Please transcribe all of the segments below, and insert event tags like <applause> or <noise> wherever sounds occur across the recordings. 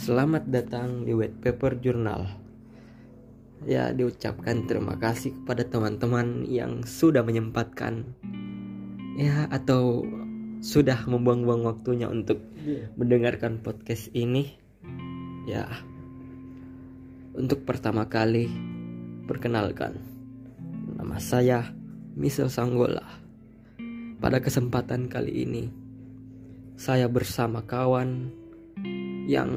Selamat datang di White Paper Journal. Ya, diucapkan terima kasih kepada teman-teman yang sudah menyempatkan ya atau sudah membuang-buang waktunya untuk mendengarkan podcast ini. Ya. Untuk pertama kali perkenalkan nama saya Misel Sanggola. Pada kesempatan kali ini saya bersama kawan yang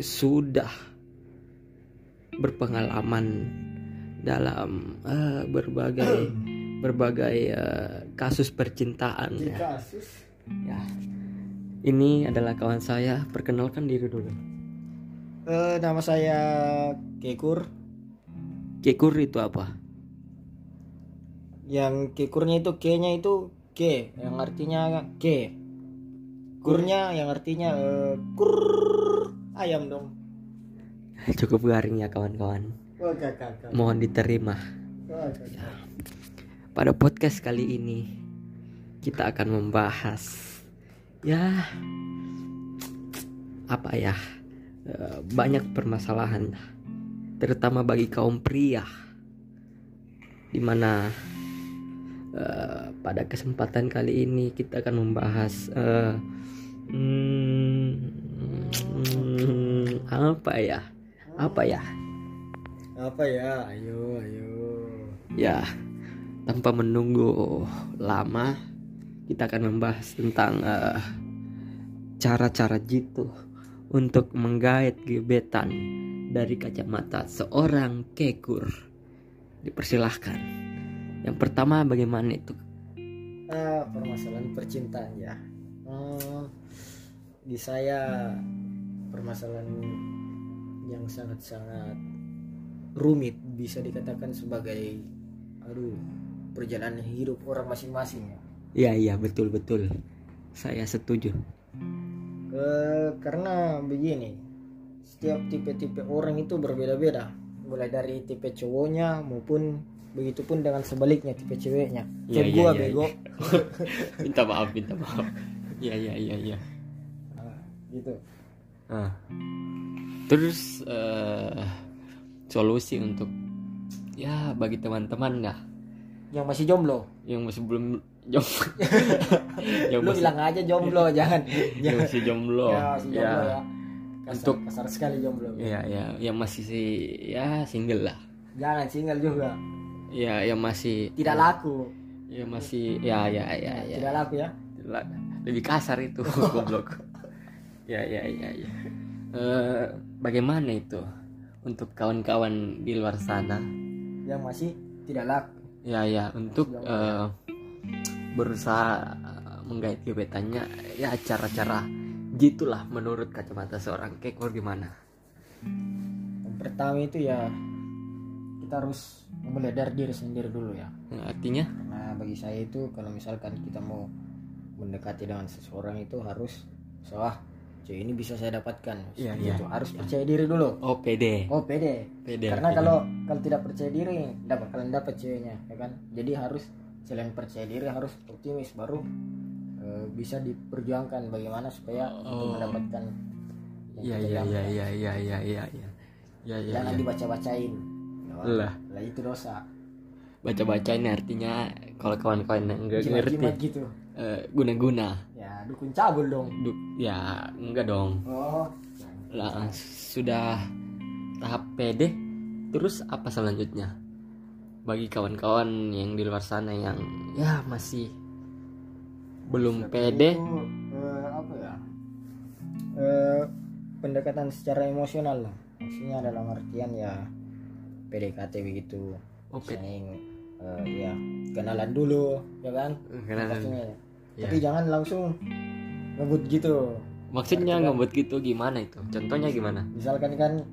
sudah berpengalaman dalam uh, berbagai <clears throat> berbagai uh, kasus percintaan ya. kasus ya. Ini adalah kawan saya. Perkenalkan diri dulu. Eh, nama saya Kekur Kekur itu apa? yang kekurnya itu K-nya itu K yang artinya K kurnya yang artinya eh, kur ayam dong Cukup garing ya kawan-kawan. oh. Mohon diterima. Oh, kakak. Pada podcast kali ini kita akan membahas ya apa ya eh, banyak permasalahan terutama bagi kaum pria di mana eh, pada kesempatan kali ini kita akan membahas eh, hmm, apa ya apa ya apa ya ayo ayo Ya, tanpa menunggu lama, kita akan membahas tentang eh, cara-cara jitu untuk menggait gebetan dari kacamata seorang kekur. Dipersilahkan. Yang pertama bagaimana itu? ah permasalahan percintaan ya Hmm, di saya permasalahan yang sangat-sangat rumit bisa dikatakan sebagai aduh perjalanan hidup orang masing-masing ya Iya iya betul betul. Saya setuju. Eh, karena begini setiap tipe-tipe orang itu berbeda-beda mulai dari tipe cowoknya maupun begitupun dengan sebaliknya tipe ceweknya Iya, Kayak iya, gua iya, bego <laughs> minta maaf minta maaf. Iya iya iya iya. Ah, gitu Nah, terus eh, solusi untuk ya bagi teman-teman ya yang masih jomblo? Yang masih belum jomblo <laughs> yang lu masih bilang aja jomblo <laughs> jangan. Yang masih jomblo. Ya masih jomblo ya, Kasar, Untuk- kasar sekali jomblo. Ya ya. Yang masih si ya single lah. Jangan single juga. Ya yang masih tidak laku. Ya masih ya ya ya ya. Tidak laku ya. Lebih kasar itu <laughs> goblok. Ya ya ya ya Eh, bagaimana itu untuk kawan-kawan di luar sana? Yang masih tidak laku ya ya untuk eh, berusaha eh, menggait gebetannya ya cara-cara gitulah menurut kacamata seorang kekor gimana? Yang pertama itu ya kita harus memulai dari diri sendiri dulu ya. Artinya? Karena bagi saya itu kalau misalkan kita mau mendekati dengan seseorang itu harus wah cewek ini bisa saya dapatkan Iya, Seperti iya. itu. harus percaya diri dulu oh pede oh pede pede karena pede. kalau kalau tidak percaya diri tidak bakalan dapat ceweknya ya kan jadi harus selain percaya diri harus optimis baru eh, bisa diperjuangkan bagaimana supaya untuk Oh. mendapatkan yang iya iya iya iya iya iya iya iya iya iya jangan iya. dibaca-bacain Lah. lah itu dosa baca-baca ini artinya kalau kawan-kawan yang nggak jimat-jimat ngerti gitu eh, guna-guna ya dukun cabul dong. Du- ya enggak dong. Oh. Lah sudah tahap pede. Terus apa selanjutnya? Bagi kawan-kawan yang di luar sana yang ya masih belum pede. itu eh, apa ya? Eh, pendekatan secara emosional lah. Maksudnya dalam artian ya PDKT begitu. Oh pede saling eh, ya kenalan dulu ya kan? Kenalan. Pastinya tapi jangan langsung ngebut gitu. Maksudnya ngebuat gitu gimana itu? Contohnya gimana? Misalkan kan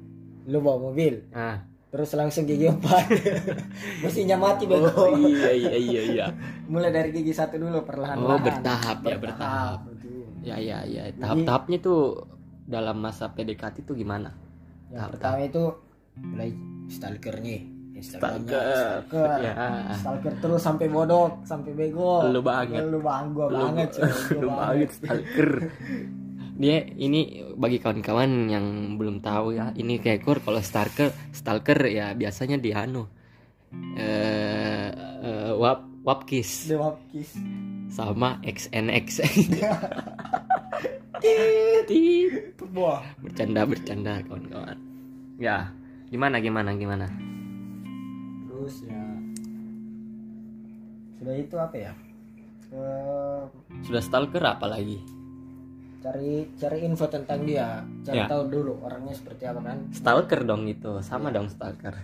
lu bawa mobil ah. terus langsung gigi empat <laughs> mesinnya mati bego. oh iya iya iya iya. <laughs> Mulai dari gigi satu dulu perlahan oh bertahap ya bertahap betul. ya ya ya. Tahap-tahapnya tuh dalam masa PDKT itu gimana? Yang Tahap- pertama itu mulai stalkernya Stalker. stalker. Ya. stalker terus sampai bodok sampai bego. Lu banget. lu bang gua Lu- banget lu banget. stalker. <laughs> Dia ini bagi kawan-kawan yang belum tahu ya ini kayak kur kalau stalker stalker ya biasanya di anu eh eh, wap wapkis The Wapkis. sama XNX <laughs> Tit. Bercanda bercanda kawan-kawan. Ya gimana gimana gimana sudah itu apa ya? Eh, sudah stalker apa lagi cari cari info tentang dia, cari Ya. tahu dulu orangnya seperti apa kan? stalker dong itu sama dong stalker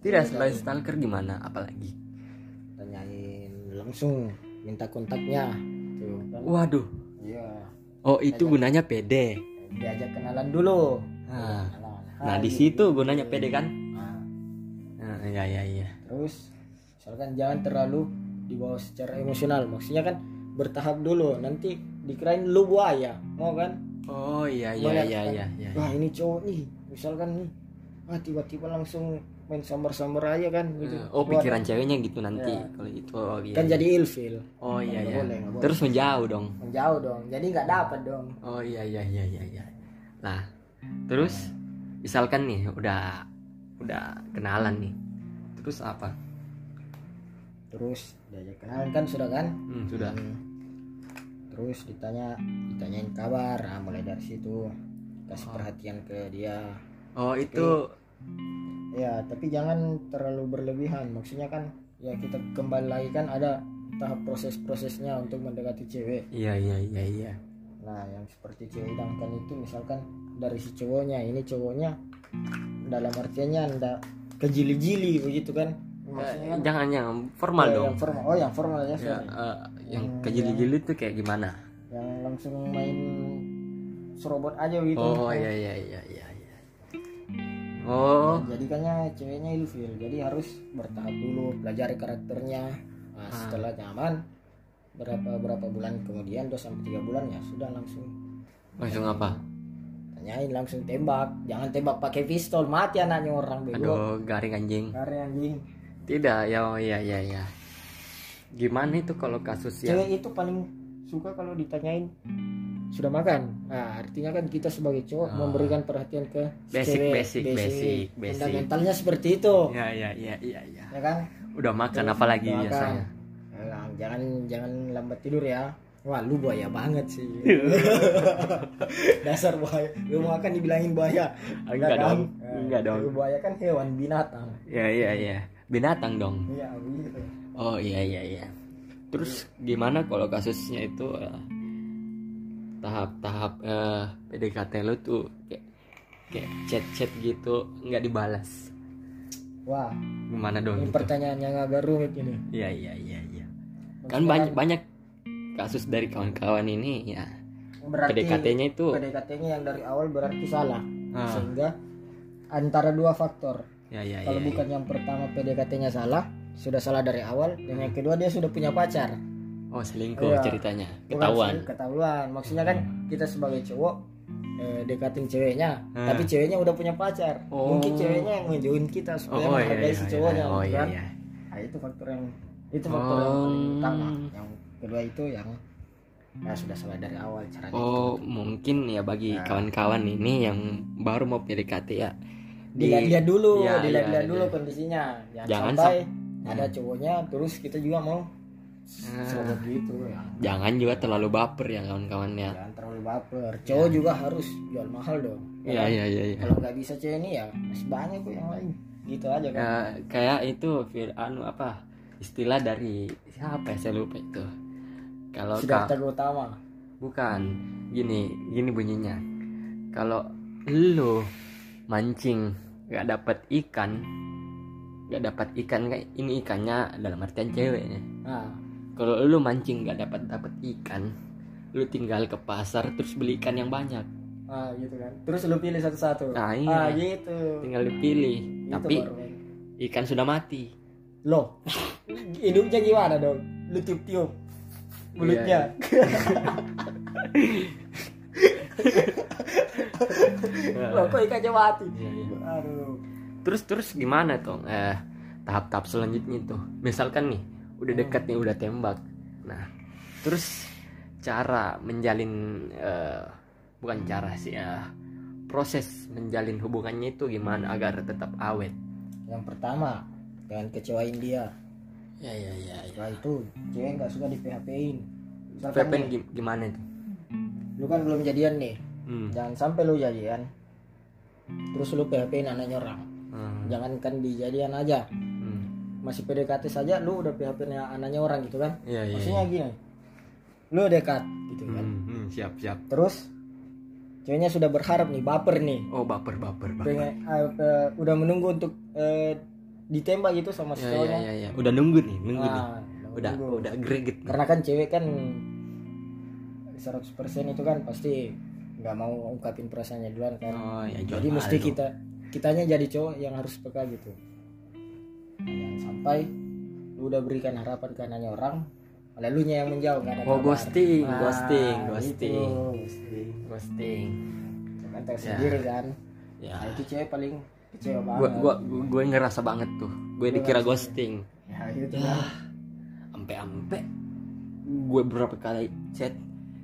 tidak selain stalker gimana apalagi Tanyain langsung, minta kontaknya. Tuh kan. waduh Iya. oh itu gunanya PD Diajak kenalan dulu. nah, Kenalan. nah di situ gunanya PD kan Nah, nah, ya ya ya terus misalkan jangan terlalu dibawa secara emosional. Maksudnya kan bertahap dulu nanti dikirain lu buaya mau kan? Oh iya iya iya kan, iya iya wah ini cowok nih misalkan nih ah tiba-tiba langsung main sambar-sambar aja kan gitu. oh pikiran ceweknya gitu nanti Ya. kalau itu oh iya kan iya. jadi ilfil. Oh iya iya. boleh, boleh. terus menjauh dong. Menjauh dong jadi nggak dapat dong. Oh iya iya iya iya iya. Nah terus misalkan nih udah udah kenalan nih. Terus apa terus diajak kenalan kan sudah kan? Hmm, sudah. Hmm. terus ditanya ditanyain kabar. Nah, mulai dari situ. Kasih perhatian ke dia. Oh itu ya tapi jangan terlalu berlebihan. Maksudnya kan ya kita kembali lagi kan ada tahap proses-prosesnya untuk mendekati cewek. Iya iya iya iya. Nah yang seperti cewek idamkan itu misalkan dari si cowoknya ini cowoknya dalam artiannya anda kejili-jili begitu kan maksudnya kan jangan yang formal ya, dong. yang formal. Oh yang formal ya ya, eh, yang kejili-jili tuh kayak gimana? yang langsung main serobot aja gitu. Oh iya iya iya iya iya. Oh. Jadikannya ceweknya ilfil. Jadi harus bertahap dulu pelajari karakternya. Nah, Ah. setelah nyaman berapa berapa bulan kemudian 2 sampai tiga bulan ya sudah langsung. Langsung apa? Tanyain langsung tembak. Jangan tembak pakai pistol mati anaknya orang bego. Aduh garing anjing. Karena anjing tidak ya oh, iya iya iya. Gimana itu kalau kasus yang cewek itu paling suka kalau ditanyain sudah makan? Nah artinya kan kita sebagai cowok memberikan perhatian ke si. Basic, cewek. basic, basic, basic. fundamentalnya seperti itu. Ya ya ya ya ya ya kan? Udah makan apa lagi Udah biasanya? makan. Nah, jangan jangan lambat tidur ya. Wah lu buaya banget sih. <laughs> Dasar buaya. Lu makan dibilangin buaya. Enggak kan? dong, enggak dong. lu buaya kan hewan binatang. Ya ya ya binatang dong. Iya oh iya iya iya. Terus gimana kalau kasusnya itu eh, tahap-tahap eh, PDKT lo tuh kayak kayak chat-chat gitu nggak dibalas? Wah gimana dong ini itu pertanyaan yang agak rumit ini. Iya iya iya iya. Kan banyak banyak kasus dari kawan-kawan ini ya. Berarti PDKT-nya itu PDKT-nya yang dari awal berarti salah. Ah. sehingga antara dua faktor ya ya kalau ya, bukan yang pertama PDKT-nya salah sudah salah dari awal dan yang kedua dia sudah punya pacar. Oh selingkuh Iya. ceritanya. Ketahuan. ketahuan. Maksudnya kan kita sebagai cowok eh, dekatin ceweknya Hmm. tapi ceweknya udah punya pacar. Oh. mungkin ceweknya yang ngejoin kita supaya oh iya menghargai iya si iya, cowoknya oh iya kan? iya. Nah, itu faktor yang itu faktor yang paling Oh. utama. Yang kedua itu yang ya sudah salah dari awal caranya Oh mungkin ya bagi Nah. kawan-kawan ini yang baru mau PDKT ya dilihat-lihat dulu Iya, dilihat-lihat iya, dulu iya. kondisinya. Jangan, Jangan sampai ada cowoknya terus kita juga mau Nah. gitu ya. Jangan juga terlalu baper ya kawan-kawan ya. Jangan terlalu baper. Cowok juga harus jual mahal dong. Iya iya iya iya. kalau nggak bisa cewek ini ya masih banyak kok yang lain. Gitu aja kan Ya, kayak itu fir anu apa istilah dari siapa ya? Saya lupa itu. Kalau sudah ka- utama. Bukan. Gini gini bunyinya. Kalau lu mancing nggak dapat ikan nggak dapat ikan kayak ini ikannya dalam artian ceweknya. Nah kalau lu mancing nggak dapat dapat ikan lu tinggal ke pasar terus beli ikan yang banyak. Ah gitu kan. Terus lu pilih satu-satu. Nah, iya. ah gitu. Tinggal dipilih. Itu tapi baru, ikan sudah mati. Loh <laughs> hidupnya gimana dong? Lu tiup-tiup mulutnya <laughs> loh kok ikannya mati? Iya, iya. aduh. Terus terus gimana tuh eh tahap-tahap selanjutnya tuh misalkan nih udah dekat nih udah tembak. Nah terus cara menjalin eh, bukan cara sih ya. Proses menjalin hubungannya itu gimana agar tetap awet? Yang pertama jangan kecewain dia. Ya ya ya, ya. setelah itu cewek nggak suka di PHP in misalkan Pepen nih, gim- gimana itu? Lu kan belum jadian nih hmm. jangan sampai lu jadian. Terus lu PHP anaknya orang. Hmm. jangankan di jadian aja. Hmm. masih PDKT saja lu udah PHP anaknya orang gitu kan? Iya, iya, maksudnya gini lu dekat gitu kan? Hmm, hmm, siap siap. Terus ceweknya sudah berharap nih baper nih. Oh baper baper baper pengen ah, eh, udah menunggu untuk eh, ditembak gitu sama si ya ya cowoknya ya ya udah nunggu nih nunggu nih. Ah, udah menunggu. udah greget nih. karena kan cewek kan 100% itu kan pasti nggak mau ungkapin perasaannya duluan kan. Oh ya jadi mesti kita kitanya jadi cowok yang harus peka gitu. Nah, jangan sampai lu udah berikan harapan ke anaknya orang malah lu nya yang menjauh ada Oh, ghosting, Nah, ghosting, itu, ghosting. ghosting. Ghosting. Kan tahu sendiri kan. Ya. Nah, itu cewek paling kecewa gua banget. gua gue ngerasa banget tuh. Gue dikira ghosting. Ya gitu ya kan ampe ampe gue berapa kali chat.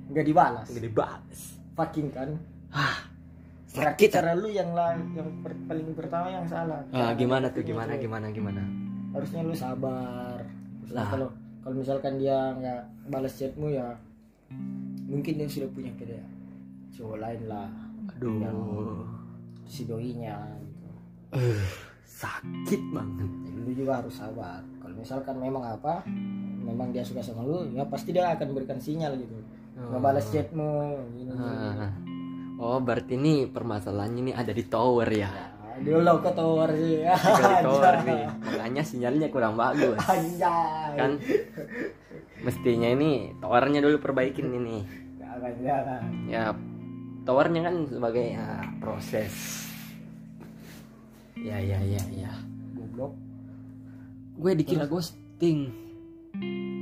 Nggak dibalas. Nggak dibales fucking kan? Ah berarti sakit cara lu yang lah yang per- paling pertama yang salah. Ah, gimana tuh? gimana cewek. gimana gimana? Harusnya lu sabar. Lah. kalau kalau misalkan dia nggak balas chatmu ya mungkin dia sudah punya kede cowok lain lah. Aduh. Si doinya gitu. eh sakit banget. Jadi lu juga harus sabar. Kalau misalkan memang apa memang dia suka sama lu ya pasti dia akan berikan sinyal gitu nggak balas chatmu gini, gini. Ah. oh berarti ini permasalahannya ini ada di tower ya? Nah, dia lo ke tower sih. Di tower <laughs> nih. Makanya sinyalnya kurang bagus. Anjay. Kan? Mestinya ini towernya dulu perbaikin ini. Jangan jangan. Ya towernya kan sebagai ya, proses. Ya ya ya ya. Goblok. Gue dikira ghosting.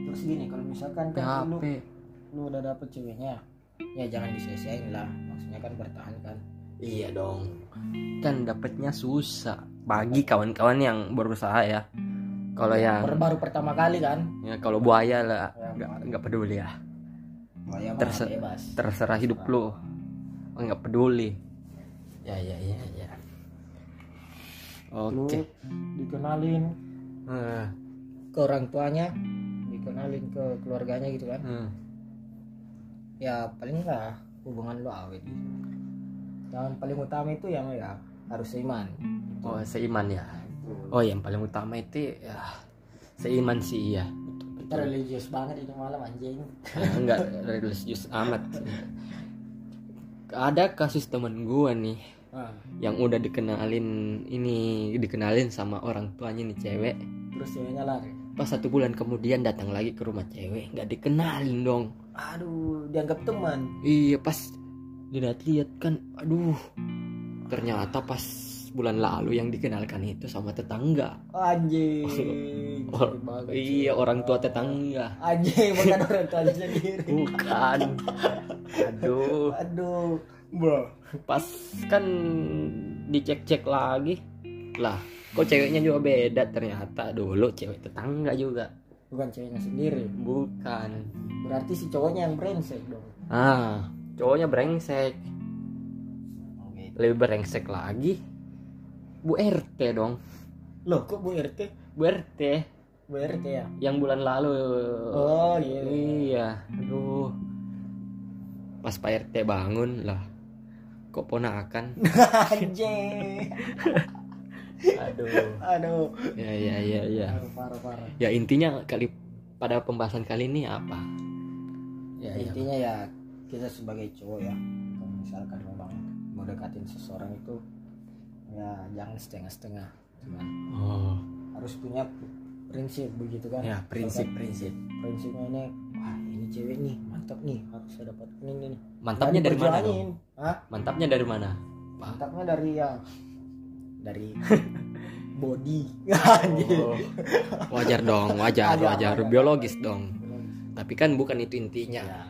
Terus gini kalau misalkan kan lu PHP lu udah dapet ceweknya? Ya jangan disia-siain lah. Maksudnya kan bertahan kan. Iya dong. Kan dapetnya susah. Bagi kawan-kawan yang berusaha ya. Kalau yang baru, baru pertama kali kan? Ya kalau buaya lah. Ya, nggak nggak peduli ya. Oh ya mah Terse- bebas. terserah hidup lu. Oh, nggak peduli. Ya ya ya ya. Lu oke dikenalin Eh, ke orang tuanya dikenalin ke keluarganya gitu kan? Hmm. Ya paling nggak hubungan lu awet. Gitu yang paling utama itu yang ya harus seiman. Oh seiman ya. Oh yang paling utama itu ya seiman sih iya kita religius banget ini malam anjing. Ya, enggak religius amat. Ada kasus temen gua nih Ah, yang udah dikenalin ini dikenalin sama orang tuanya nih cewek. Terus ceweknya lari pas satu bulan kemudian datang lagi ke rumah cewek nggak dikenalin dong. Aduh dianggap teman. Iya pas dilihat-lihat kan aduh. Ternyata pas bulan lalu yang dikenalkan itu sama tetangga. Anjing banget, iya orang tua tetangga. Anjing bukan orang tuanya sendiri. Bukan. Aduh. Aduh. Bro. Pas kan dicek-cek lagi. Lah kok ceweknya juga beda ternyata. Dulu cewek tetangga juga. Bukan ceweknya sendiri. bukan. Berarti si cowoknya yang brengsek dong. Ah cowoknya brengsek. Lebih brengsek lagi. Bu RT dong. Loh kok bu RT Bu RT bu RT ya? Yang bulan lalu. Oh iya iya. Aduh. Pas Pak RT bangun lah. Kok ponakan? <laughs> Anjing aduh. Aduh. Ya ya ya ya. Parah parah ya intinya kali pada pembahasan kali ini apa? Ya ya intinya ya kita sebagai cowok ya kalau misalkan memang mau dekatin seseorang itu ya jangan setengah-setengah cuman oh. harus punya prinsip begitu kan? Ya prinsip Misalkan prinsip. prinsipnya ini wah ini cewek nih mantap nih harus saya dapat ini nih mantapnya dari mana. Hah? mantapnya dari mana? Mantapnya dari ya dari <laughs> body. Oh, wajar dong wajar Ada, wajar. ada. biologis dong. Tapi kan bukan itu intinya. Ya,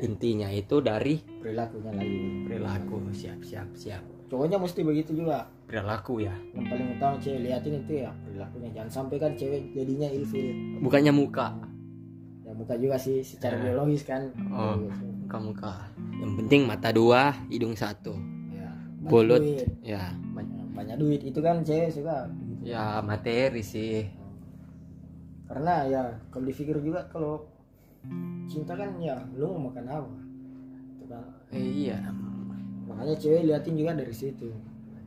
intinya itu dari perilakunya lagi perilaku. Siap siap siap. Cowoknya mesti begitu juga. Perilaku ya. Yang paling utama cewek liatin itu ya perilakunya. Jangan sampai kan cewek jadinya ilfil. Bukannya muka. Ya muka juga sih secara Ya. biologis kan. Oh. Gitu. muka-muka. Yang penting mata dua hidung satu. Ya Bulut. Ya, banyak duit. Itu kan cewek suka gitu. ya materi sih. Karena ya kalau dipikir juga kalau cinta kan ya lu mau makan apa? Itu kan. Eh, iya. Makanya cewek liatin juga dari situ.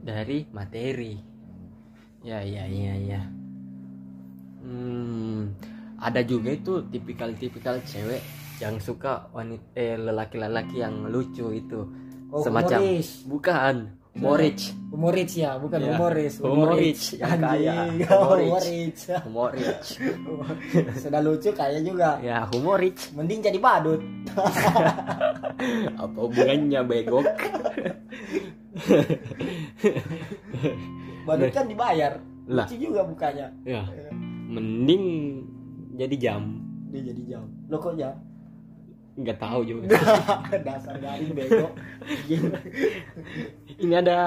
Dari materi. Ya ya ya ya. Hmm, ada juga itu tipikal-tipikal cewek yang suka wanita eh, lelaki-lelaki yang lucu itu. Oh, semacam humoris. bukan humoris humoris ya bukan Ya, humoris. <laughs> Humoris, yang kaya. Humoris. <laughs> humoris humoris sudah lucu kaya juga. Ya humoris mending jadi badut. <laughs> Apa hubungannya begok? Badut kan dibayar. Lah. lucu juga mukanya. Ya. Mending jadi jam. Dia jadi jam. Lo kok jam nggak tahu juga. <laughs> Dasar garing bego. <laughs> Ini ada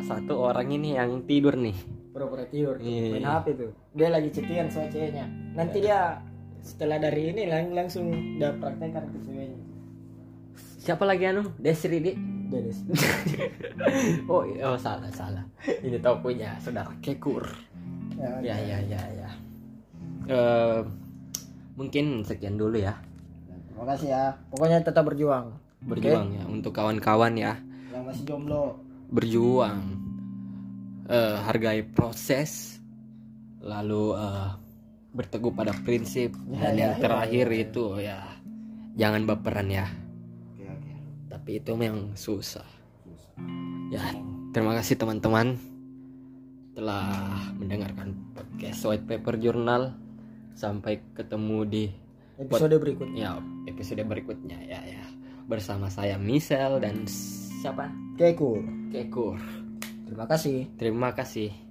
satu orang ini yang tidur nih. Pura-pura tidur Iya. main HP tuh. Dia lagi cetian sama ceweknya. Nanti dia setelah dari ini lang- langsung dia praktekkan ke ceweknya. Siapa lagi anu? Desri di Beres. <laughs> oh, iya, oh salah salah. Ini tokonya saudara kekur. Ya, ya. ya ya ya. Eh, mungkin sekian dulu ya terima kasih ya. Pokoknya tetap berjuang. Berjuang ya untuk kawan-kawan ya. Yang masih jomblo. Berjuang. Eh, hargai proses lalu eh, berteguh pada prinsip. Ya, dan ya, yang ya, terakhir ya, ya. itu ya jangan baperan ya. Oke oke. Tapi itu memang susah. Ya terima kasih teman-teman telah mendengarkan podcast White Paper Journal. Sampai ketemu di episode berikutnya. Ya episode berikutnya ya ya. Bersama saya Michelle dan siapa? Kekur. Kekur. Terima kasih. Terima kasih